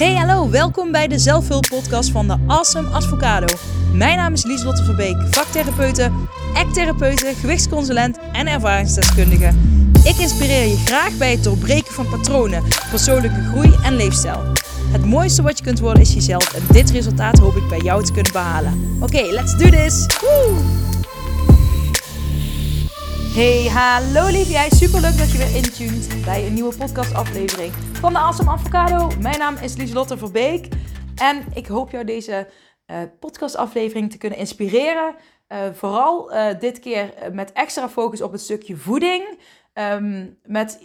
Hey, hallo, welkom bij de zelfhulppodcast van de Awesome Advocado. Mijn naam is Lieslotte Verbeek, vaktherapeute, act-therapeute, gewichtsconsulent en ervaringsdeskundige. Ik inspireer je graag bij het doorbreken van patronen, persoonlijke groei en leefstijl. Het mooiste wat je kunt worden is jezelf en dit resultaat hoop ik bij jou te kunnen behalen. Oké, let's do this! Hey, hallo lief jij. Super leuk dat je weer intuned bij een nieuwe podcastaflevering van de Awesome Avocado. Mijn naam is Lieselotte Verbeek en ik hoop jou deze uh, podcastaflevering te kunnen inspireren. Uh, vooral uh, dit keer met extra focus op het stukje voeding. Um, met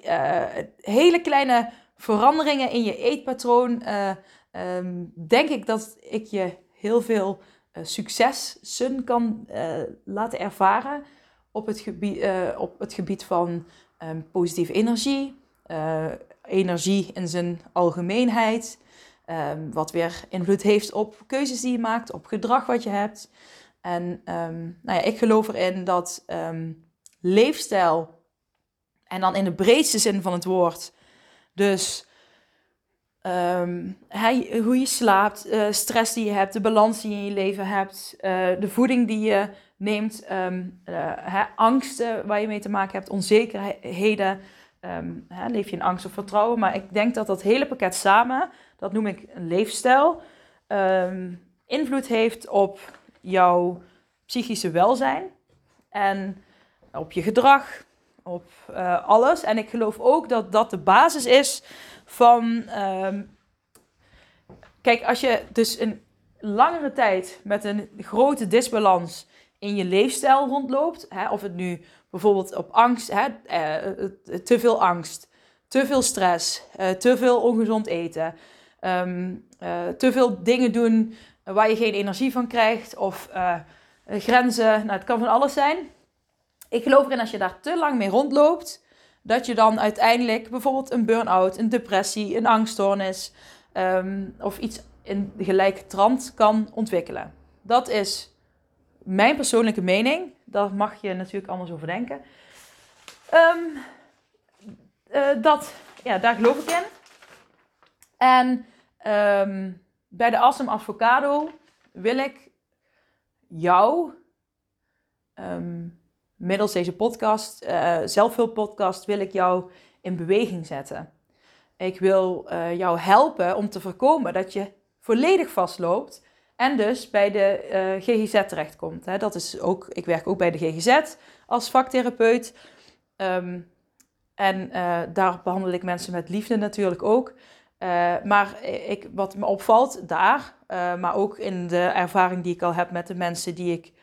hele kleine veranderingen in je eetpatroon. Um, denk ik dat ik je heel veel successen kan laten ervaren op het gebied, op het gebied van um, positieve energie, energie in zijn algemeenheid, um, wat weer invloed heeft op keuzes die je maakt, op gedrag wat je hebt. En um, nou ja, ik geloof erin dat leefstijl, en dan in de breedste zin van het woord, dus hij, hoe je slaapt, uh, stress die je hebt, de balans die je in je leven hebt, de voeding die je neemt uh, angsten waar je mee te maken hebt, onzekerheden. Um, hè, leef je in angst of vertrouwen. Maar ik denk dat dat hele pakket samen, dat noem ik een leefstijl, um, invloed heeft op jouw psychische welzijn en op je gedrag, op uh, alles. En ik geloof ook dat dat de basis is van. kijk, als je dus een langere tijd met een grote disbalans in je leefstijl rondloopt. Hè, of het nu bijvoorbeeld op angst, hè, eh, te veel angst, te veel stress, eh, te veel ongezond eten, uh, te veel dingen doen waar je geen energie van krijgt, of grenzen, nou, het kan van alles zijn. Ik geloof erin als je daar te lang mee rondloopt, dat je dan uiteindelijk bijvoorbeeld een burn-out, een depressie, een angststoornis um, of iets in gelijke trant kan ontwikkelen. Dat is mijn persoonlijke mening. Daar mag je natuurlijk anders over denken. Um, uh, dat, ja, daar geloof ik in. En um, bij de Awesome Avocado wil ik jou um, middels deze podcast, uh, zelfhulppodcast, wil ik jou in beweging zetten. Ik wil uh, jou helpen om te voorkomen dat je volledig vastloopt en dus bij de uh, GGZ terechtkomt. Hè. Dat is ook, ik werk ook bij de GGZ als vaktherapeut. Um, en uh, daar behandel ik mensen met liefde natuurlijk ook. Uh, maar ik, wat me opvalt daar, maar ook in de ervaring die ik al heb met de mensen die ik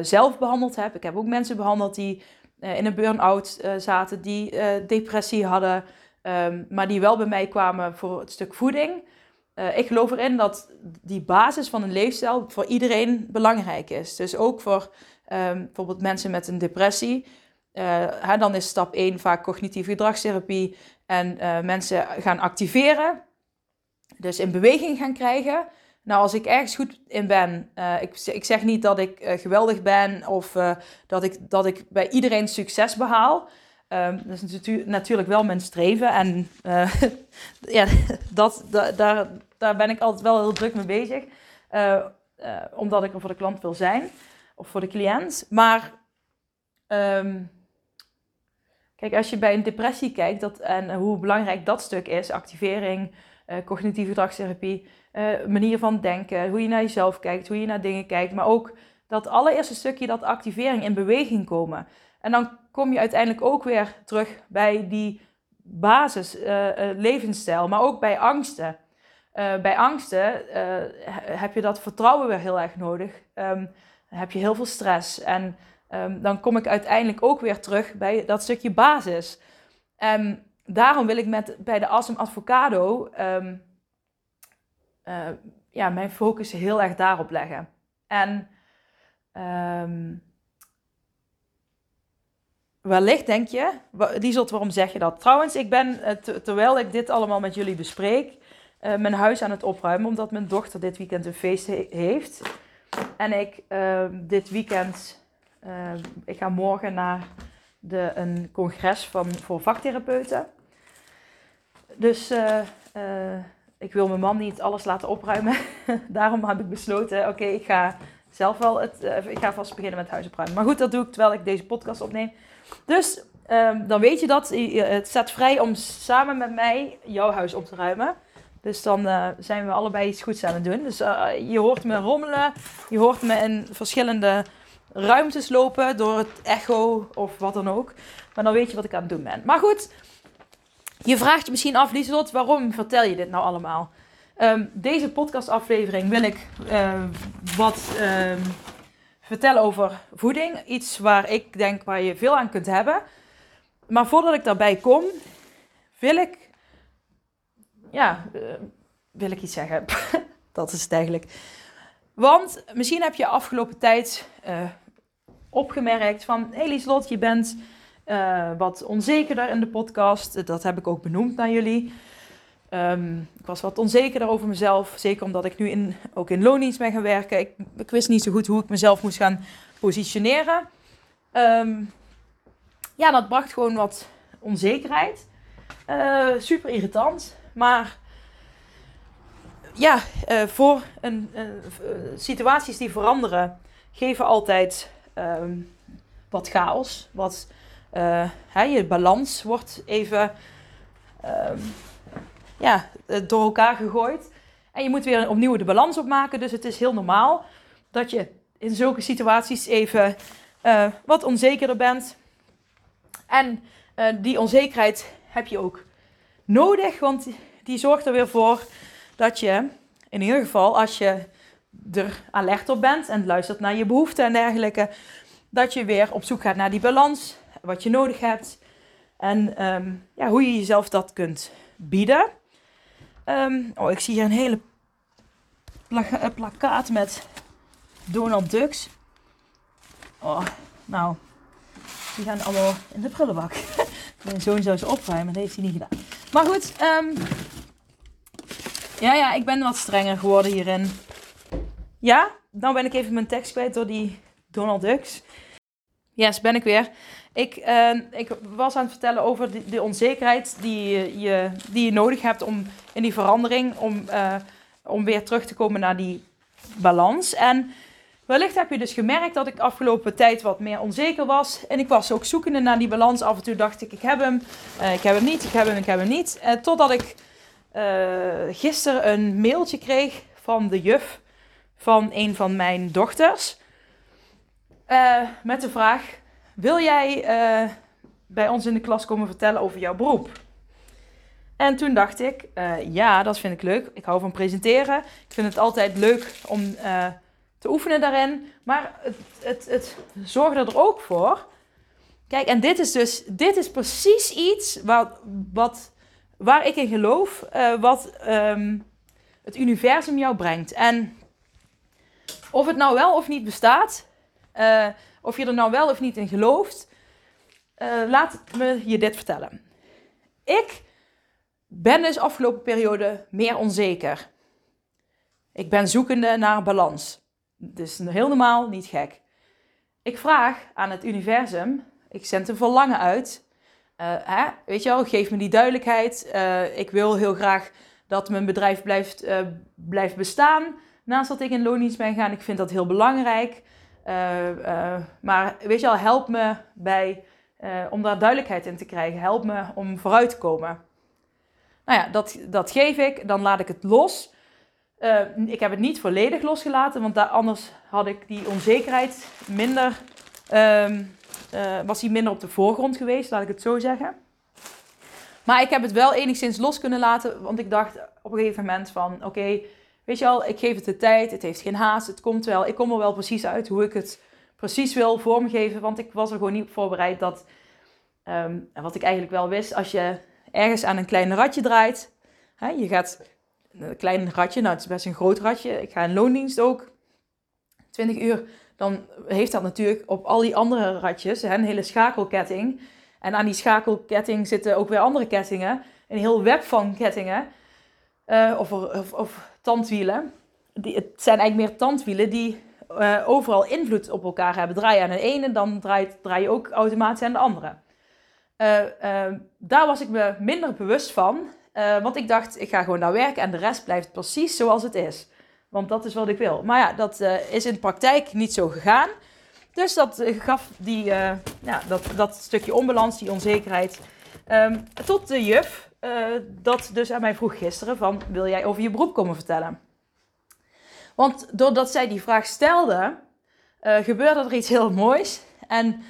zelf behandeld heb. Ik heb ook mensen behandeld die in een burn-out zaten, die depressie hadden, um, maar die wel bij mij kwamen voor het stuk voeding. Uh, ik geloof erin dat die basis van een leefstijl voor iedereen belangrijk is. Dus ook voor um, bijvoorbeeld mensen met een depressie. Uh, hè, dan is stap 1 vaak cognitieve gedragstherapie en uh, mensen gaan activeren. Dus in beweging gaan krijgen. Nou, als ik ergens goed in ben, ik, ik, zeg niet dat ik geweldig ben of dat, ik, dat ik bij iedereen succes behaal. Um, dat is natu natuurlijk wel mijn streven. En ja, dat, da daar, daar ben ik altijd wel heel druk mee bezig. Uh, uh, omdat ik er voor de klant wil zijn. Of voor de cliënt. Maar um, kijk, als je bij een depressie kijkt dat, en hoe belangrijk dat stuk is. Activering, uh, cognitieve gedragstherapie. manier van denken. Hoe je naar jezelf kijkt. Hoe je naar dingen kijkt. Maar ook dat allereerste stukje, dat activering in beweging komen. En dan kom je uiteindelijk ook weer terug bij die basis levensstijl. Maar ook bij angsten. Uh, bij angsten uh, heb je dat vertrouwen weer heel erg nodig. Um, heb je heel veel stress. En um, dan kom ik uiteindelijk ook weer terug bij dat stukje basis. En daarom wil ik met, bij de Awesome Advocado uh, ja, mijn focus heel erg daarop leggen. En wellicht denk je, Lieselt, waarom zeg je dat? Trouwens, ik ben, terwijl ik dit allemaal met jullie bespreek uh, mijn huis aan het opruimen, omdat mijn dochter dit weekend een feest heeft. En ik uh, dit weekend, uh, ik ga morgen naar de, een congres van, voor vaktherapeuten. Dus ik wil mijn man niet alles laten opruimen. Daarom heb ik besloten, oké, ik ga zelf wel het, ik ga vast beginnen met huis opruimen. Maar goed, dat doe ik terwijl ik deze podcast opneem. Dus um, dan weet je dat. Het staat vrij om samen met mij jouw huis op te ruimen. Dus dan uh, zijn we allebei iets goeds aan het doen. Dus uh, je hoort me rommelen. Je hoort me in verschillende ruimtes lopen door het echo of wat dan ook. Maar dan weet je wat ik aan het doen ben. Maar goed, je vraagt je misschien af, Lieselot, waarom vertel je dit nou allemaal? Um, deze podcastaflevering wil ik uh, wat um, vertellen over voeding. Iets waar ik denk waar je veel aan kunt hebben. Maar voordat ik daarbij kom, wil ik. Ja, uh, wil ik iets zeggen. Dat is het eigenlijk. Want misschien heb je afgelopen tijd uh, opgemerkt van... Hé hey je bent uh, wat onzekerder in de podcast. Dat heb ik ook benoemd naar jullie. Um, ik was wat onzekerder over mezelf. Zeker omdat ik nu in, ook in loondienst ben gaan werken. Ik, wist niet zo goed hoe ik mezelf moest gaan positioneren. Um, ja, dat bracht gewoon wat onzekerheid. Super irritant. Maar ja, uh, voor een, uh, situaties die veranderen, geven altijd um, wat chaos. Wat, hè, je balans wordt even um, ja, door elkaar gegooid. En je moet weer opnieuw de balans opmaken. Dus het is heel normaal dat je in zulke situaties even wat onzekerder bent. En die onzekerheid heb je ook nodig, want die zorgt er weer voor dat je, in ieder geval als je er alert op bent en luistert naar je behoeften en dergelijke, dat je weer op zoek gaat naar die balans, wat je nodig hebt en um, ja, hoe je jezelf dat kunt bieden. Um, oh, ik zie hier een hele plaka plakkaat met Donald Ducks. Oh, nou, die gaan allemaal in de prullenbak. Mijn zoon zou ze opruimen, dat heeft hij niet gedaan. Maar goed, um, ja, ja, ik ben wat strenger geworden hierin. Ja, dan ben ik even mijn tekst kwijt door die Donald Ducks. Yes, ben ik weer. Ik, uh, ik was aan het vertellen over de, de onzekerheid die je, die je nodig hebt om in die verandering, om, uh, om weer terug te komen naar die balans. En Wellicht heb je dus gemerkt dat ik afgelopen tijd wat meer onzeker was. En ik was ook zoekende naar die balans. Af en toe dacht ik, ik heb hem, uh, ik heb hem niet, ik heb hem, ik heb hem niet. Totdat ik gisteren een mailtje kreeg van de juf van een van mijn dochters. met de vraag, wil jij bij ons in de klas komen vertellen over jouw beroep? En toen dacht ik, ja, dat vind ik leuk. Ik hou van presenteren. Ik vind het altijd leuk om te oefenen daarin. Maar het, het, het zorgde er ook voor. Kijk, en dit is dus, dit is precies iets wat, wat, waar ik in geloof, uh, wat um, het universum jou brengt. En of het nou wel of niet bestaat, uh, of je er nou wel of niet in gelooft, uh, laat me je dit vertellen. Ik ben dus afgelopen periode meer onzeker. Ik ben zoekende naar balans. Dus heel normaal, niet gek. Ik vraag aan het universum, ik zend een verlangen uit. Uh, hè? Weet je wel, geef me die duidelijkheid. Uh, ik wil heel graag dat mijn bedrijf blijft, uh, blijft bestaan. Naast dat ik in loondienst ben gaan, ik vind dat heel belangrijk. maar weet je wel, help me bij, om daar duidelijkheid in te krijgen. Help me om vooruit te komen. Nou ja, dat, dat geef ik. Dan laat ik het los. Ik heb het niet volledig losgelaten, want anders had ik die onzekerheid minder, um, uh, was die minder op de voorgrond geweest, laat ik het zo zeggen. Maar ik heb het wel enigszins los kunnen laten, want ik dacht op een gegeven moment van, oké, weet je wel, ik geef het de tijd, het heeft geen haast, het komt wel, ik kom er wel precies uit hoe ik het precies wil vormgeven, want ik was er gewoon niet op voorbereid dat, um, wat ik eigenlijk wel wist, als je ergens aan een klein radje draait, hè, je gaat een klein ratje, nou het is best een groot ratje. Ik ga in loondienst ook, 20 uur. Dan heeft dat natuurlijk op al die andere ratjes een hele schakelketting. En aan die schakelketting zitten ook weer andere kettingen. Een heel web van kettingen. Uh, of, of, tandwielen. Die, het zijn eigenlijk meer tandwielen die uh, overal invloed op elkaar hebben. Draai je aan de ene, dan draai, draai je ook automatisch aan de andere. Uh, daar was ik me minder bewust van. Eh, want ik dacht, ik ga gewoon daar werken en de rest blijft precies zoals het is. Want dat is wat ik wil. Maar ja, dat eh, is in de praktijk niet zo gegaan. Dus dat eh, gaf die, ja, dat, dat stukje onbalans, die onzekerheid. Um, tot de juf, dat dus aan mij vroeg gisteren van, wil jij over je beroep komen vertellen? Want doordat zij die vraag stelde, gebeurde er iets heel moois. En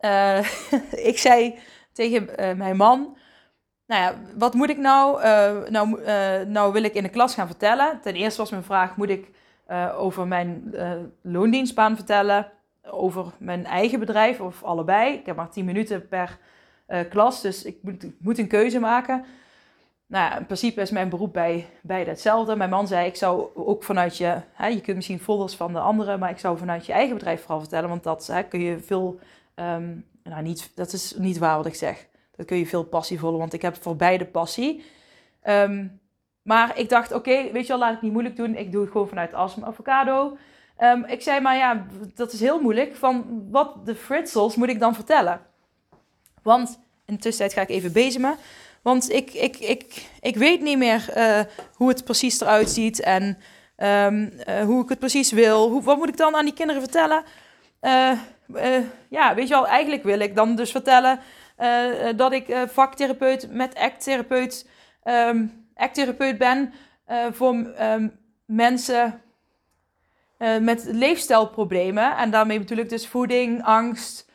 ik zei tegen mijn man, nou ja, wat moet ik nou? Uh, nou, uh, nou wil ik in de klas gaan vertellen. Ten eerste was mijn vraag, moet ik uh, over mijn loondienstbaan vertellen? Over mijn eigen bedrijf of allebei? Ik heb maar 10 minuten per klas, dus ik moet, een keuze maken. Nou ja, in principe is mijn beroep bij beide hetzelfde. Mijn man zei, ik zou ook vanuit je... Hè, je kunt misschien folders van de anderen, maar ik zou vanuit je eigen bedrijf vooral vertellen. Want dat hè, kun je veel... Um, nou, niet, dat is niet waar wat ik zeg. Dat kun je veel passievoller, want ik heb voor beide passie. Ehm, maar ik dacht, oké, weet je wel, laat ik niet moeilijk doen. Ik doe het gewoon vanuit Asm Avocado. Um, ik zei, maar ja, dat is heel moeilijk. Van wat de fritsels moet ik dan vertellen? Want in tussentijd ga ik even bezemen. Want ik, ik, ik, ik weet niet meer uh, hoe het precies eruit ziet en um, uh, hoe ik het precies wil. Hoe, wat moet ik dan aan die kinderen vertellen? Uh, ja, weet je wel, eigenlijk wil ik dan dus vertellen dat ik uh, vaktherapeut met act-therapeut um, act ben uh, voor um, mensen met leefstijlproblemen. En daarmee ik dus voeding, angst.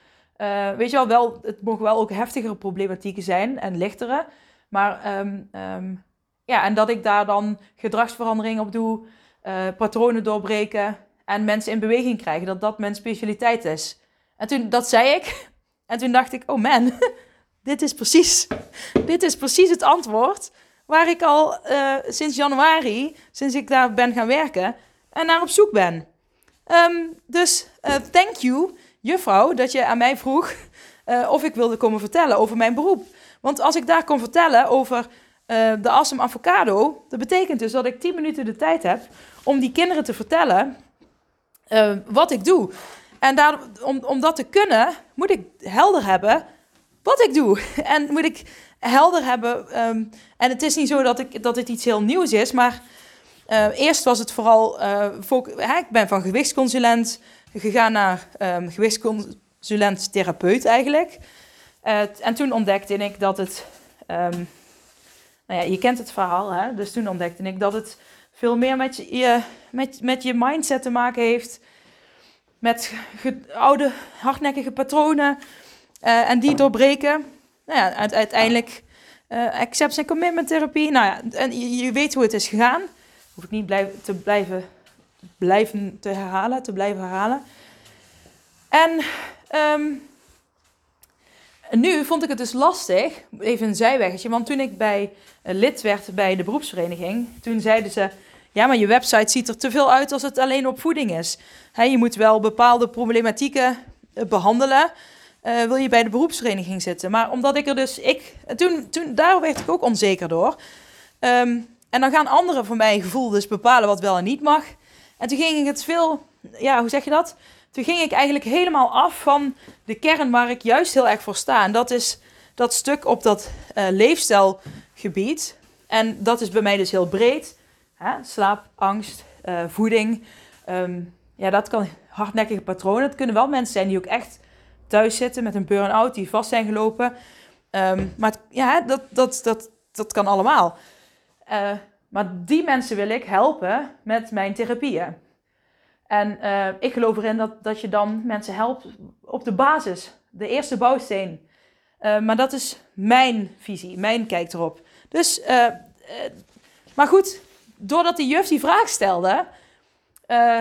weet je wel, wel, het mogen wel ook heftigere problematieken zijn en lichtere. Maar um, ja, en dat ik daar dan gedragsverandering op doe, patronen doorbreken en mensen in beweging krijgen. Dat dat mijn specialiteit is. En toen, dat zei ik. En toen dacht ik, oh man, dit is precies, dit is precies het antwoord waar ik al uh, sinds januari, sinds ik daar ben gaan werken, en naar op zoek ben. Um, dus uh, thank you, juffrouw, dat je aan mij vroeg of ik wilde komen vertellen over mijn beroep. Want als ik daar kon vertellen over de Assem Avocado, dat betekent dus dat ik 10 minuten de tijd heb om die kinderen te vertellen wat ik doe. En om, om dat te kunnen, moet ik helder hebben wat ik doe. En moet ik helder hebben. Um, en het is niet zo dat, ik, dat het iets heel nieuws is, maar uh, eerst was het vooral. Voor, hè, ik ben van gewichtsconsulent gegaan naar um, gewichtsconsulent-therapeut eigenlijk. En toen ontdekte ik dat het. Um, nou ja, je kent het verhaal, hè? dus toen ontdekte ik dat het veel meer met je, met, met je mindset te maken heeft met oude hardnekkige patronen uh, en die doorbreken. Nou ja, uiteindelijk uh, en commitment therapie. Nou ja, en je, weet hoe het is gegaan. Hoef ik niet blijven, te blijven, blijven te herhalen, te blijven herhalen. En um, nu vond ik het dus lastig, even een zijweggetje, want toen ik bij lid werd bij de beroepsvereniging, toen zeiden ze, ja, maar je website ziet er te veel uit als het alleen op voeding is. je moet wel bepaalde problematieken eh, behandelen. Uh, wil je bij de beroepsvereniging zitten? Maar omdat ik er dus, ik, toen, toen, daar werd ik ook onzeker door. Um, en dan gaan anderen voor mijn gevoel dus bepalen wat wel en niet mag. En toen ging ik het veel, ja, hoe zeg je dat? Toen ging ik eigenlijk helemaal af van de kern waar ik juist heel erg voor sta. En dat is dat stuk op dat uh, leefstijlgebied. En dat is bij mij dus heel breed. Hè? Slaap, angst, uh, voeding. Um, ja, dat kan hardnekkige patronen. Het kunnen wel mensen zijn die ook echt thuis zitten met een burn-out, die vast zijn gelopen. Um, maar ja, dat, dat, dat, dat kan allemaal. Uh, maar die mensen wil ik helpen met mijn therapieën. En uh, ik geloof erin dat, dat je dan mensen helpt op de basis, de eerste bouwsteen. Maar dat is mijn visie, mijn kijk erop. Dus, maar goed, doordat de juf die vraag stelde, uh,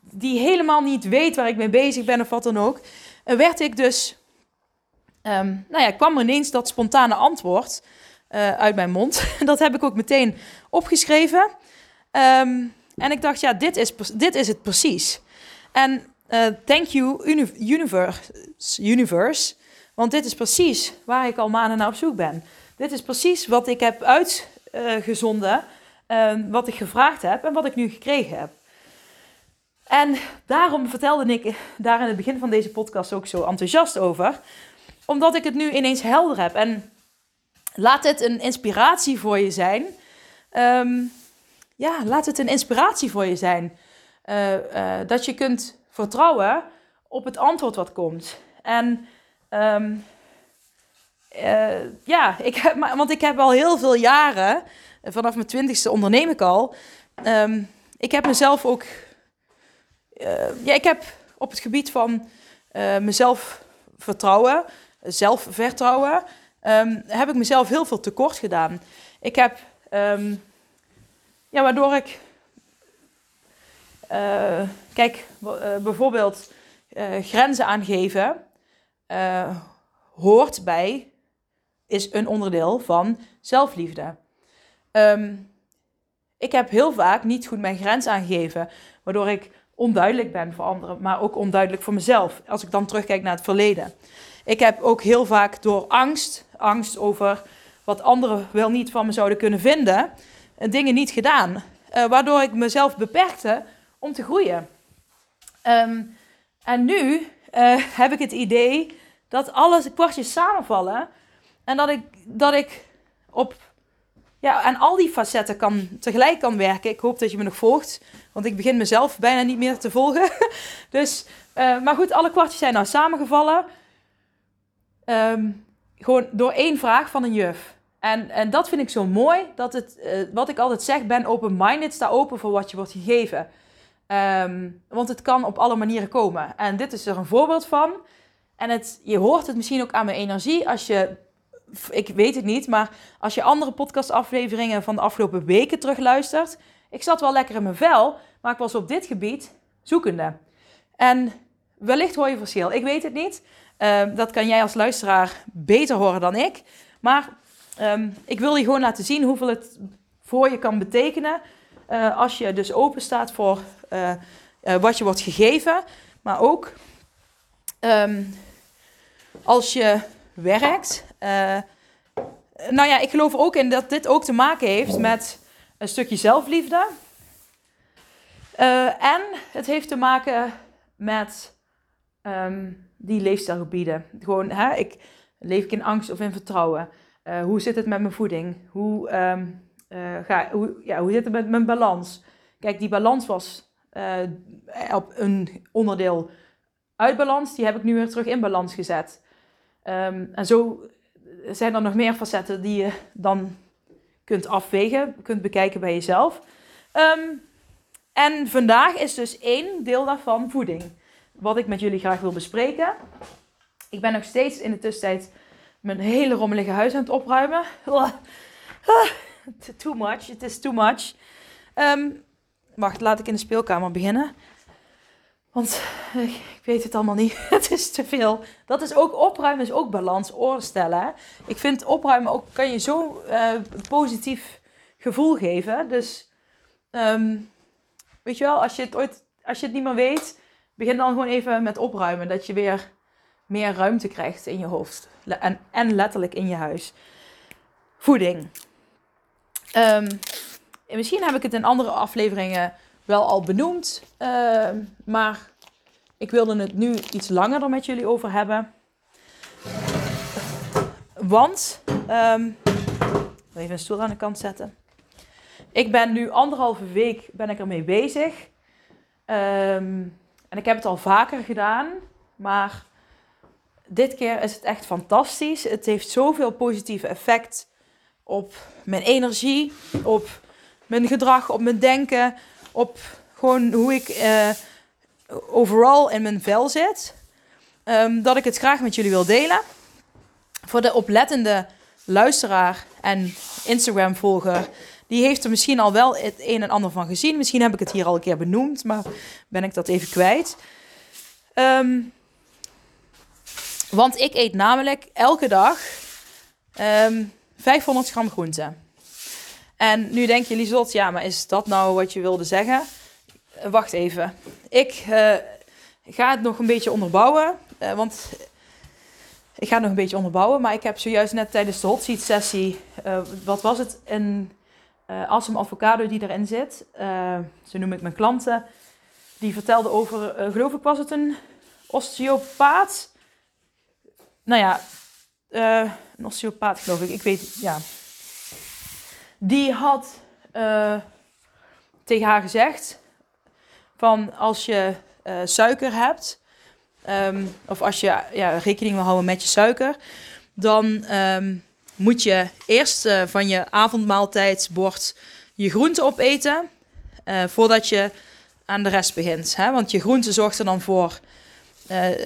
die helemaal niet weet waar ik mee bezig ben of wat dan ook, uh, werd ik dus, um, nou ja, kwam er ineens dat spontane antwoord uh, uit mijn mond. dat heb ik ook meteen opgeschreven. Um, en ik dacht, ja, dit is, dit is het precies. En thank you, universe, universe, want dit is precies waar ik al maanden naar op zoek ben. Dit is precies wat ik heb uitgezonden Ehm, wat ik gevraagd heb en wat ik nu gekregen heb. En daarom vertelde ik daar in het begin van deze podcast ook zo enthousiast over. Omdat ik het nu ineens helder heb. En laat het een inspiratie voor je zijn. Ehm, ja, laat het een inspiratie voor je zijn. Eh, eh, dat je kunt vertrouwen op het antwoord wat komt. En ehm, eh, ja, ik heb, want ik heb al heel veel jaren, vanaf mijn twintigste onderneem ik al. Ehm, ik heb mezelf ook, ja, ik heb op het gebied van mezelf vertrouwen, zelfvertrouwen, um, heb ik mezelf heel veel tekort gedaan. Ik heb, ja, waardoor ik uh, kijk, uh, bijvoorbeeld uh, grenzen aangeven hoort bij, is een onderdeel van zelfliefde. Um, ik heb heel vaak niet goed mijn grens aangegeven, waardoor ik onduidelijk ben voor anderen, maar ook onduidelijk voor mezelf, als ik dan terugkijk naar het verleden. Ik heb ook heel vaak door angst, angst over wat anderen wel niet van me zouden kunnen vinden, dingen niet gedaan. waardoor ik mezelf beperkte om te groeien. Ehm, en nu uh, heb ik het idee dat alle kwartjes samenvallen. En dat ik, dat ik op ja, aan al die facetten kan, tegelijk kan werken. Ik hoop dat je me nog volgt. Want ik begin mezelf bijna niet meer te volgen. dus, uh, maar goed, alle kwartjes zijn nou samengevallen. Um, gewoon door één vraag van een juf. En, en dat vind ik zo mooi. Dat het, uh, wat ik altijd zeg, ben open-minded. Sta open voor wat je wordt gegeven. Um, want het kan op alle manieren komen. En dit is er een voorbeeld van. En het, je hoort het misschien ook aan mijn energie als je, ik weet het niet, maar als je andere podcastafleveringen van de afgelopen weken terugluistert. Ik zat wel lekker in mijn vel, maar ik was op dit gebied zoekende. En wellicht hoor je verschil. Ik weet het niet. Um, dat kan jij als luisteraar beter horen dan ik. Maar um, ik wil je gewoon laten zien hoeveel het voor je kan betekenen. Uh, als je dus open staat voor uh, uh, wat je wordt gegeven, maar ook um, als je werkt. Uh, nou ja, ik geloof ook in dat dit ook te maken heeft met een stukje zelfliefde. en het heeft te maken met um, die leefstijlgebieden. Gewoon, hè, ik, leef ik in angst of in vertrouwen? hoe zit het met mijn voeding? Hoe, um, ga, hoe, ja, hoe zit het met mijn balans? Kijk, die balans was op een onderdeel uit balans, die heb ik nu weer terug in balans gezet. Um, en zo zijn er nog meer facetten die je dan kunt afwegen, kunt bekijken bij jezelf. Um, en vandaag is dus één deel daarvan voeding. Wat ik met jullie graag wil bespreken. Ik ben nog steeds in de tussentijd mijn hele rommelige huis aan het opruimen. too much, it is too much. Um, Wacht, laat ik in de speelkamer beginnen. Want eh, ik weet het allemaal niet. het is te veel. Dat is ook opruimen, is ook balans oorstellen. Ik vind opruimen ook, kan je zo uh, positief gevoel geven. Dus, um, weet je wel, als je, het ooit, als je het niet meer weet, begin dan gewoon even met opruimen. Dat je weer meer ruimte krijgt in je hoofd. En, en letterlijk in je huis. Voeding. Um, misschien heb ik het in andere afleveringen wel al benoemd. Uh, maar ik wilde het nu iets langer er met jullie over hebben. Want, um, even een stoel aan de kant zetten. Ik ben nu anderhalve week ben ik ermee bezig. Um, en ik heb het al vaker gedaan. Maar dit keer is het echt fantastisch. Het heeft zoveel positieve effect op mijn energie, op mijn gedrag, op mijn denken, op gewoon hoe ik uh, overal in mijn vel zit. Um, dat ik het graag met jullie wil delen. Voor de oplettende luisteraar en Instagram-volger, die heeft er misschien al wel het een en ander van gezien. Misschien heb ik het hier al een keer benoemd, maar ben ik dat even kwijt. Um, want ik eet namelijk elke dag um, ehm, 500 gram groente. En nu denk je, Liesot, ja, maar is dat nou wat je wilde zeggen? Uh, wacht even. Ik uh, ga het nog een beetje onderbouwen. Uh, want ik ga het nog een beetje onderbouwen. Maar ik heb zojuist net tijdens de hot seat sessie, wat was het? Een awesome avocado die erin zit. zo noem ik mijn klanten. Die vertelde over, geloof ik, was het een osteopaat? Nou ja, uh, een osteopaat geloof ik, ik weet, ja. Die had uh, tegen haar gezegd van als je uh, suiker hebt, um, of als je ja, rekening wil houden met je suiker, dan um, moet je eerst uh, van je avondmaaltijdsbord je groente opeten, voordat je aan de rest begint. Hè? Want je groente zorgt er dan voor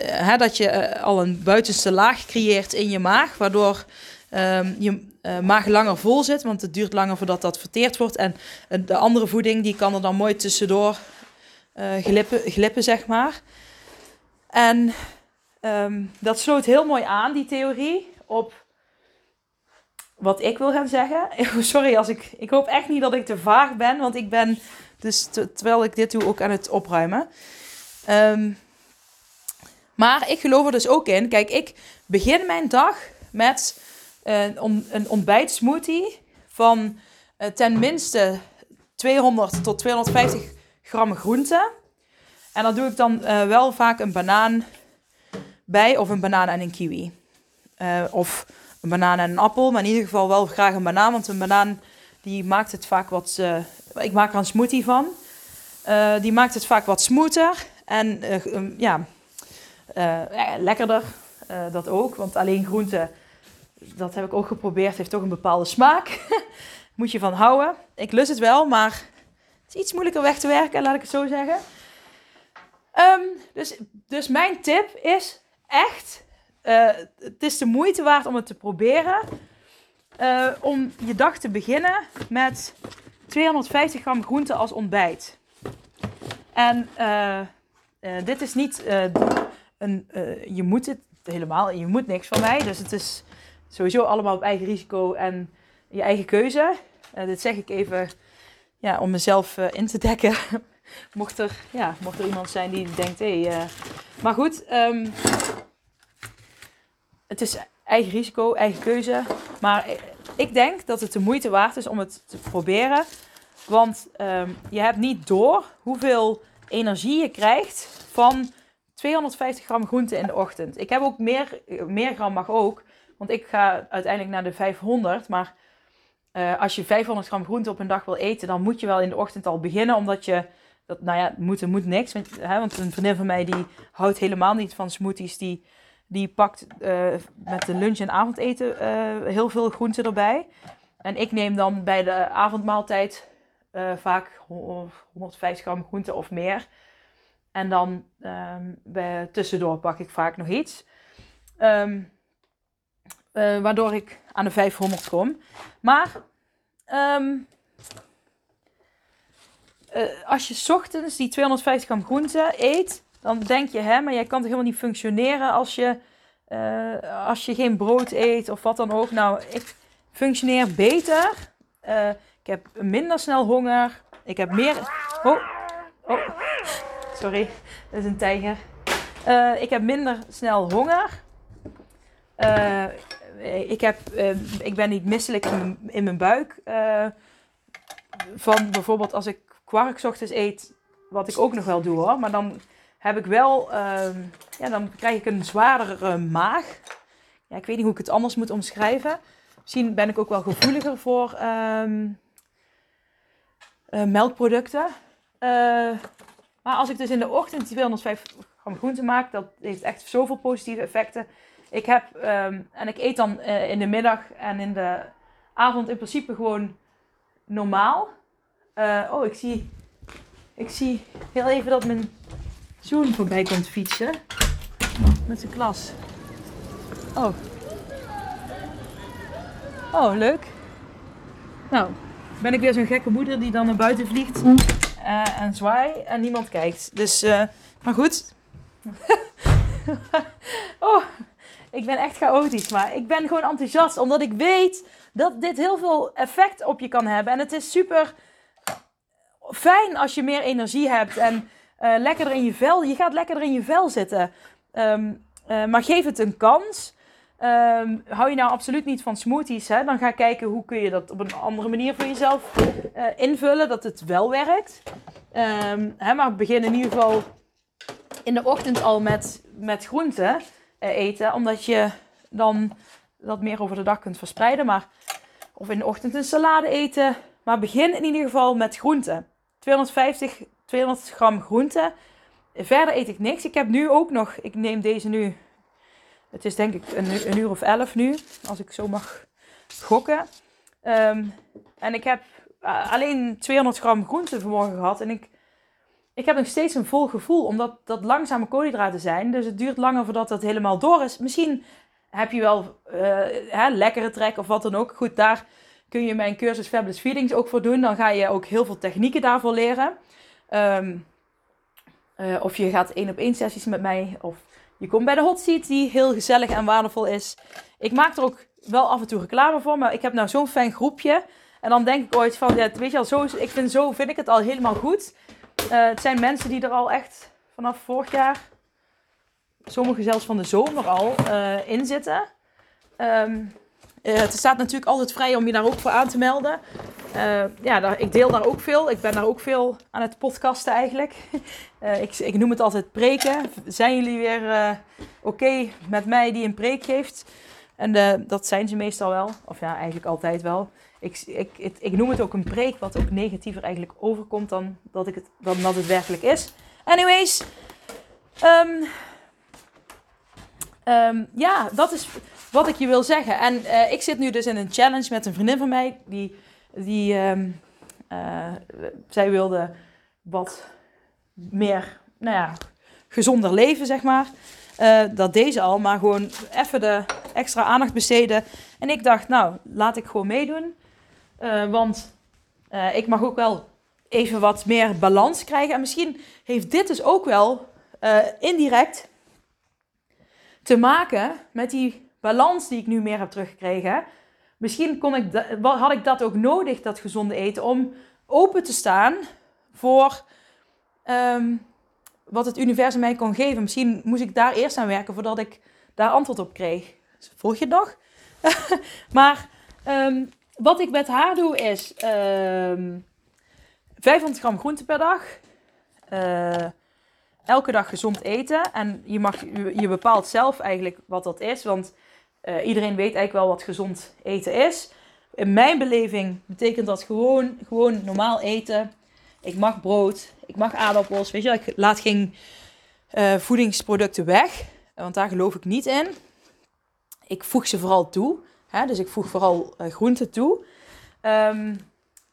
hè, dat je al een buitenste laag creëert in je maag, waardoor um, je maag langer vol zit, want het duurt langer voordat dat verteerd wordt. En de andere voeding die kan er dan mooi tussendoor uh, glippen, glippen, zeg maar. En um, dat sloot heel mooi aan, die theorie, op wat ik wil gaan zeggen. Sorry, als ik, ik hoop echt niet dat ik te vaag ben, want ik ben dus terwijl ik dit doe ook aan het opruimen. Um, maar ik geloof er dus ook in. Kijk, ik begin mijn dag met uh, een ontbijtsmoothie van uh, ten minste 200 tot 250 gram groente. En dan doe ik dan uh, wel vaak een banaan bij of een banaan en een kiwi. Of een banaan en een appel, maar in ieder geval wel graag een banaan, want een banaan die maakt het vaak wat... Ik maak er een smoothie van. die maakt het vaak wat smoother en ja, lekkerder. dat ook, want alleen groente, dat heb ik ook geprobeerd, heeft toch een bepaalde smaak. Moet je van houden. Ik lust het wel, maar het is iets moeilijker weg te werken, laat ik het zo zeggen. Um, dus, dus mijn tip is echt, uh, het is de moeite waard om het te proberen. Uh, om je dag te beginnen met 250 gram groente als ontbijt. En uh, dit is niet een, je moet het helemaal, je moet niks van mij. Dus het is sowieso allemaal op eigen risico en je eigen keuze. dit zeg ik even ja, om mezelf uh, in te dekken. mocht, er, ja, mocht er iemand zijn die denkt, hé. Hey, uh, maar goed, um, het is eigen risico, eigen keuze. Maar ik denk dat het de moeite waard is om het te proberen. Want um, je hebt niet door hoeveel energie je krijgt van 250 gram groente in de ochtend. Ik heb ook meer, meer gram mag ook. Want ik ga uiteindelijk naar de 500. Maar uh, als je 500 gram groente op een dag wil eten, dan moet je wel in de ochtend al beginnen. Omdat je, dat, nou ja, moet, moet niks. Want, hè, want een vriendin van mij die houdt helemaal niet van smoothies. Die, die pakt uh, met de lunch- en avondeten uh, heel veel groente erbij. En ik neem dan bij de avondmaaltijd vaak 150 gram groente of meer. En dan um, bij, tussendoor pak ik vaak nog iets. Um, uh, waardoor ik aan de 500 kom. Maar um, uh, als je ochtends die 250 gram groente eet, dan denk je, hè, maar jij kan toch helemaal niet functioneren als je, uh, als je geen brood eet of wat dan ook. Nou, ik functioneer beter. ik heb minder snel honger. Ik heb meer. Oh, oh. sorry, dat is een tijger. ik heb minder snel honger. Uh, ik, heb, uh, ik ben niet misselijk in mijn, buik. Uh, van bijvoorbeeld als ik kwark ochtends eet, wat ik ook nog wel doe hoor. Maar dan heb ik wel, uh, ja, dan krijg ik een zwaardere maag. Ja, ik weet niet hoe ik het anders moet omschrijven. Misschien ben ik ook wel gevoeliger voor ehm, melkproducten. maar als ik dus in de ochtend 205 gram groente maak, dat heeft echt zoveel positieve effecten. Ik heb, um, en ik eet dan uh, in de middag en in de avond in principe gewoon normaal. Uh, oh, ik zie, ik zie heel even dat mijn zoon voorbij komt fietsen. Met zijn klas. Oh. Oh, leuk. Nou, ben ik weer zo'n gekke moeder die dan naar buiten vliegt uh, en zwaai en niemand kijkt. Dus, maar goed. oh, ik ben echt chaotisch, maar ik ben gewoon enthousiast omdat ik weet dat dit heel veel effect op je kan hebben. En het is super fijn als je meer energie hebt en uh, lekkerder in je vel. Je gaat lekkerder in je vel zitten. Um, uh, maar geef het een kans. Um, hou je nou absoluut niet van smoothies, hè? dan ga kijken hoe kun je dat op een andere manier voor jezelf uh, invullen, dat het wel werkt. Um, hè, maar begin in ieder geval in de ochtend al met, met groenten. Eh, eten. Omdat je dan dat meer over de dag kunt verspreiden. Maar, of in de ochtend een salade eten. Maar begin in ieder geval met groenten. 250, 200 gram groenten. Verder eet ik niks. Ik heb nu ook nog, ik neem deze nu. Het is denk ik een, uur of elf nu, als ik zo mag gokken. Ehm, en ik heb uh, alleen 200 gram groente vanmorgen gehad. En ik, ik heb nog steeds een vol gevoel, omdat dat langzame koolhydraten zijn. Dus het duurt langer voordat dat helemaal door is. Misschien heb je wel uh, hè, lekkere trek of wat dan ook. Goed, daar kun je mijn cursus Fabulous Feedings ook voor doen. Dan ga je ook heel veel technieken daarvoor leren. Um, uh, of je gaat één op één sessies met mij. Of je komt bij de hot seat die heel gezellig en waardevol is. Ik maak er ook wel af en toe reclame voor. Maar ik heb nou zo'n fijn groepje. En dan denk ik ooit van, ja, weet je al, zo, ik vind, zo vind ik het al helemaal goed. Uh, het zijn mensen die er al echt vanaf vorig jaar, sommigen zelfs van de zomer al, uh, in zitten. Um, uh, het staat natuurlijk altijd vrij om je daar ook voor aan te melden. ja, daar, ik deel daar ook veel. Ik ben daar ook veel aan het podcasten eigenlijk. ik, ik, noem het altijd preken. Zijn jullie weer oké met mij die een preek geeft? En dat zijn ze meestal wel. Of ja, eigenlijk altijd wel ik, ik, ik, noem het ook een preek, wat ook negatiever eigenlijk overkomt dan dat, ik het, dan dat het werkelijk is. Anyways, um, um, ja, dat is wat ik je wil zeggen. En uh, ik zit nu dus in een challenge met een vriendin van mij. Die, die um, uh, zij wilde wat meer, nou ja, gezonder leven, zeg maar. Uh, dat deze al, maar gewoon even de extra aandacht besteden. En ik dacht, nou, laat ik gewoon meedoen. Uh, want uh, ik mag ook wel even wat meer balans krijgen. En misschien heeft dit dus ook wel indirect te maken met die balans die ik nu meer heb teruggekregen. Misschien kon ik had ik dat ook nodig, dat gezonde eten, om open te staan voor um, wat het universum mij kon geven. Misschien moest ik daar eerst aan werken voordat ik daar antwoord op kreeg. Volg je het nog? maar um, wat ik met haar doe is uh, ehm, 500 gram groente per dag. Uh, elke dag gezond eten. En je, mag, je bepaalt zelf eigenlijk wat dat is. Want uh, iedereen weet eigenlijk wel wat gezond eten is. In mijn beleving betekent dat gewoon, gewoon normaal eten. Ik mag brood, ik mag aardappels. Weet je, ik laat geen uh, voedingsproducten weg. Want daar geloof ik niet in. Ik voeg ze vooral toe. Hè? Dus ik voeg vooral uh, groenten toe. Um,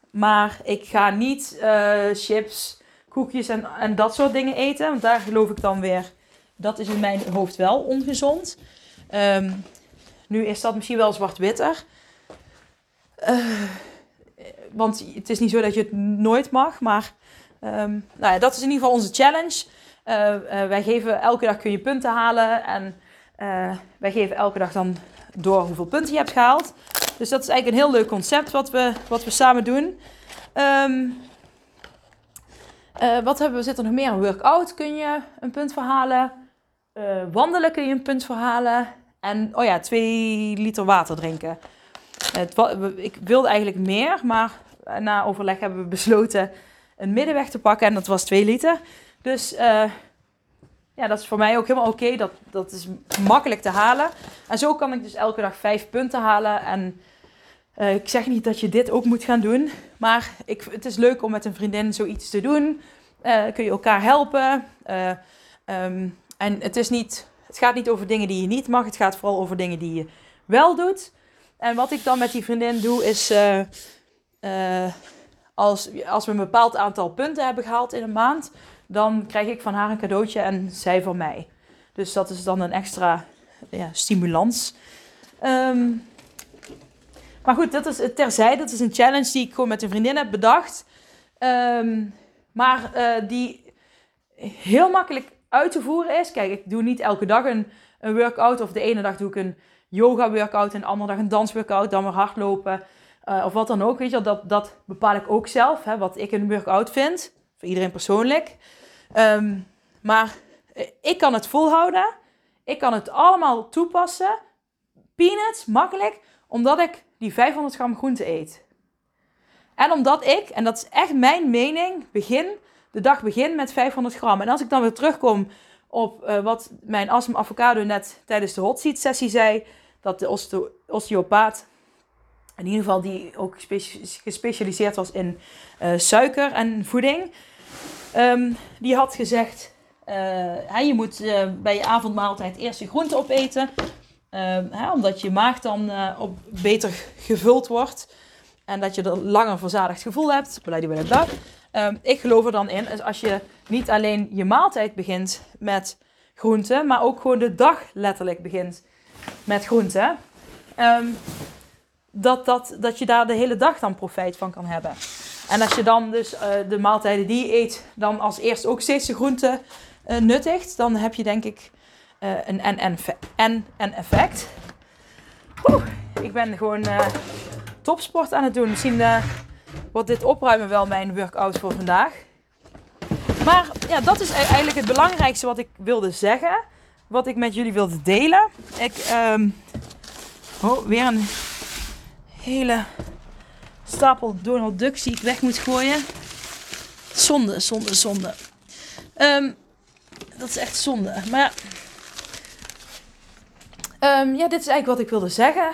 maar ik ga niet uh, chips, koekjes en, en dat soort dingen eten. Want daar geloof ik dan weer, dat is in mijn hoofd wel ongezond. Um, nu is dat misschien wel zwart-witter. Want het is niet zo dat je het nooit mag. Maar um, nou ja, dat is in ieder geval onze challenge. Uh, uh, wij geven elke dag kun je punten halen. En wij geven elke dag dan door hoeveel punten je hebt gehaald. Dus dat is eigenlijk een heel leuk concept wat we, wat we samen doen. Uh, wat hebben we? Zit er nog meer? Een workout kun je een punt verhalen. Wandelen kun je een punt verhalen. En, oh ja, twee liter water drinken. Het, ik wilde eigenlijk meer, maar na overleg hebben we besloten een middenweg te pakken. En dat was 2 liter. Dus uh, ja, dat is voor mij ook helemaal oké. Dat, dat is makkelijk te halen. En zo kan ik dus elke dag vijf punten halen. En uh, ik zeg niet dat je dit ook moet gaan doen. Maar ik, het is leuk om met een vriendin zoiets te doen. Uh, kun je elkaar helpen. Um, en het, is niet, het gaat niet over dingen die je niet mag. Het gaat vooral over dingen die je wel doet. En wat ik dan met die vriendin doe is... als, als we een bepaald aantal punten hebben gehaald in een maand dan krijg ik van haar een cadeautje en zij van mij. Dus dat is dan een extra ja, stimulans. Um, maar goed, dat is terzijde. Dat is een challenge die ik gewoon met een vriendin heb bedacht. Um, maar uh, die heel makkelijk uit te voeren is. Kijk, ik doe niet elke dag een, een workout. Of de ene dag doe ik een yoga workout. En andere dag een dansworkout. Dan weer hardlopen. Uh, of wat dan ook. Weet je, dat, dat bepaal ik ook zelf. Hè, wat ik een workout vind. Voor iedereen persoonlijk. Um, maar eh, ik kan het volhouden. Ik kan het allemaal toepassen. Peanuts, makkelijk. Omdat ik die 500 gram groente eet. En omdat ik, en dat is echt mijn mening, begin, de dag begin met 500 gram. En als ik dan weer terugkom op uh, wat mijn awesome avocado net tijdens de hot seat sessie zei, dat de osteo osteopaat, in ieder geval die ook gespecialiseerd was in uh, suiker en voeding, ehm, die had gezegd, uh, je moet uh, bij je avondmaaltijd eerst je groente opeten. Ehm, hè, omdat je maag dan op beter gevuld wordt. En dat je er langer verzadigd gevoel hebt. Um, ik geloof er dan in, is als je niet alleen je maaltijd begint met groenten, maar ook gewoon de dag letterlijk begint met groenten. Um, dat, dat, dat je daar de hele dag dan profijt van kan hebben. En als je dan dus uh, de maaltijden die je eet, dan als eerst ook steeds de groenten uh, nuttigt, dan heb je denk ik uh, een en-en effect. Oeh, ik ben gewoon topsport aan het doen. Misschien wordt dit opruimen wel mijn workout voor vandaag. Maar ja, dat is e- eigenlijk het belangrijkste wat ik wilde zeggen. Wat ik met jullie wilde delen. Ik, um, oh, weer een hele stapel Donald Ducks die ik weg moet gooien. Zonde, zonde, zonde. Um, dat is echt zonde. Maar um, ja, dit is eigenlijk wat ik wilde zeggen.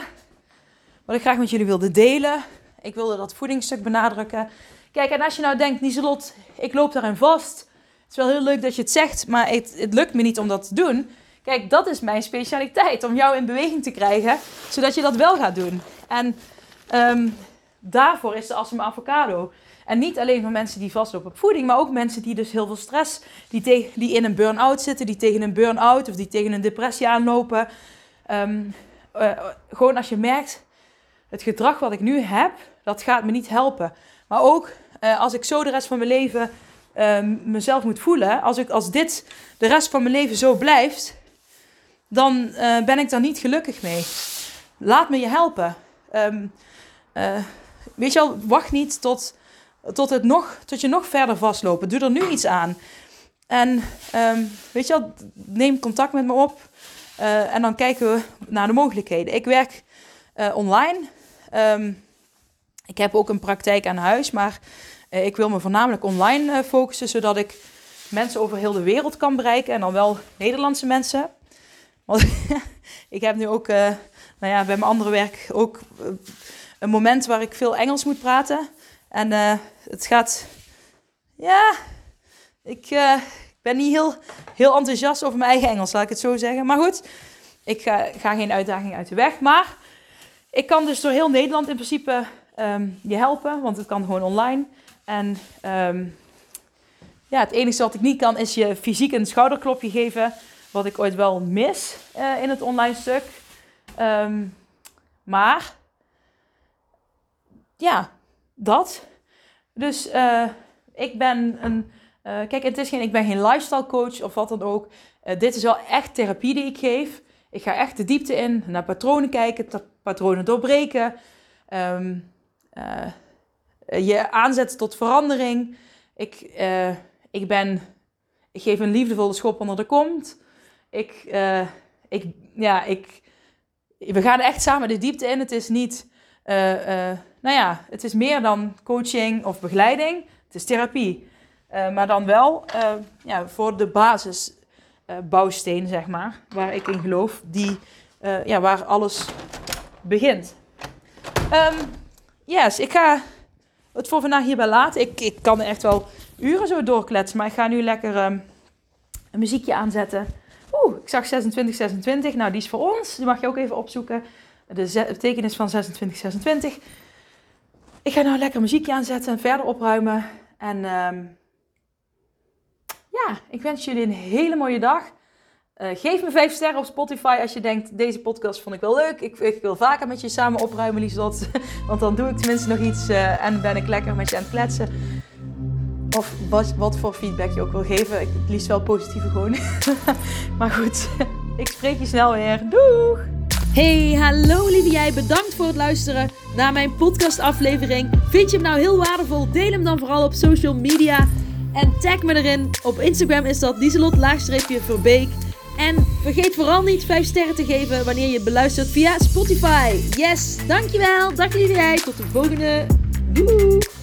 Wat ik graag met jullie wilde delen. Ik wilde dat voedingsstuk benadrukken. Kijk, en als je nou denkt, Nieselot, ik loop daarin vast. Het is wel heel leuk dat je het zegt, maar het lukt me niet om dat te doen. Kijk, dat is mijn specialiteit. Om jou in beweging te krijgen, zodat je dat wel gaat doen. En um, daarvoor is de Assam Avocado. En niet alleen voor mensen die vastlopen op voeding, maar ook mensen die dus heel veel stress, die, die in een burn-out zitten, die tegen een burn-out of die tegen een depressie aanlopen. Um, uh, gewoon als je merkt, het gedrag wat ik nu heb, dat gaat me niet helpen. Maar ook uh, als ik zo de rest van mijn leven uh, mezelf moet voelen, als, ik, als dit de rest van mijn leven zo blijft, dan uh, ben ik daar niet gelukkig mee. Laat me je helpen. Um, weet je al, wacht niet tot, tot, het nog, tot je nog verder vastlopen. Doe er nu iets aan. En um, weet je wel, neem contact met me op. en dan kijken we naar de mogelijkheden. Ik werk online. Um, ik heb ook een praktijk aan huis, maar ik wil me voornamelijk online focussen, zodat ik mensen over heel de wereld kan bereiken en dan wel Nederlandse mensen. Want ik heb nu ook, uh, nou ja, bij mijn andere werk ook een moment waar ik veel Engels moet praten. En het gaat, ja, ik, ben niet heel, heel enthousiast over mijn eigen Engels, laat ik het zo zeggen. Maar goed, ik ga, ga geen uitdaging uit de weg. Maar ik kan dus door heel Nederland in principe um, je helpen, want het kan gewoon online. En um, ja, het enige wat ik niet kan is je fysiek een schouderklopje geven, wat ik ooit wel mis uh, in het online stuk. Um, maar ja, dat. Dus uh, ik ben een. Uh, kijk, het is geen, ik ben geen lifestyle coach of wat dan ook. dit is wel echt therapie die ik geef. Ik ga echt de diepte in, naar patronen kijken, patronen doorbreken. Uh, je aanzet tot verandering. Ik, ik ben, ik geef een liefdevolle schop onder de kont. Ik, uh, ik, ja, ik, we gaan echt samen de diepte in. Het is niet, nou ja, het is meer dan coaching of begeleiding. Het is therapie. maar dan wel ja, voor de basisbouwsteen, zeg maar, waar ik in geloof, die, ja, waar alles begint. Um, yes, ik ga het voor vandaag hierbij laten. Ik, ik kan echt wel uren zo doorkletsen, maar ik ga nu lekker um, een muziekje aanzetten. Oeh, ik zag 2626. Nou, die is voor ons. Die mag je ook even opzoeken. De betekenis van 2626. Ik ga nou lekker muziekje aanzetten en verder opruimen. En um, ja, ik wens jullie een hele mooie dag. Uh, geef me 5 sterren op Spotify als je denkt, deze podcast vond ik wel leuk. Ik, wil vaker met je samen opruimen, Lieslot. Want dan doe ik tenminste nog iets uh, en ben ik lekker met je aan het kletsen. Of wat, voor feedback je ook wil geven. Ik, het liefst wel positieve gewoon. maar goed, ik spreek je snel weer. Doeg! Hey, hallo lieve jij. Bedankt voor het luisteren naar mijn podcastaflevering. Vind je hem nou heel waardevol? Deel hem dan vooral op social media. En tag me erin. Op Instagram is dat dieselot-verbeek. En vergeet vooral niet 5 sterren te geven wanneer je beluistert via Spotify. Yes, dankjewel. Dag jij. Tot de volgende. Doei.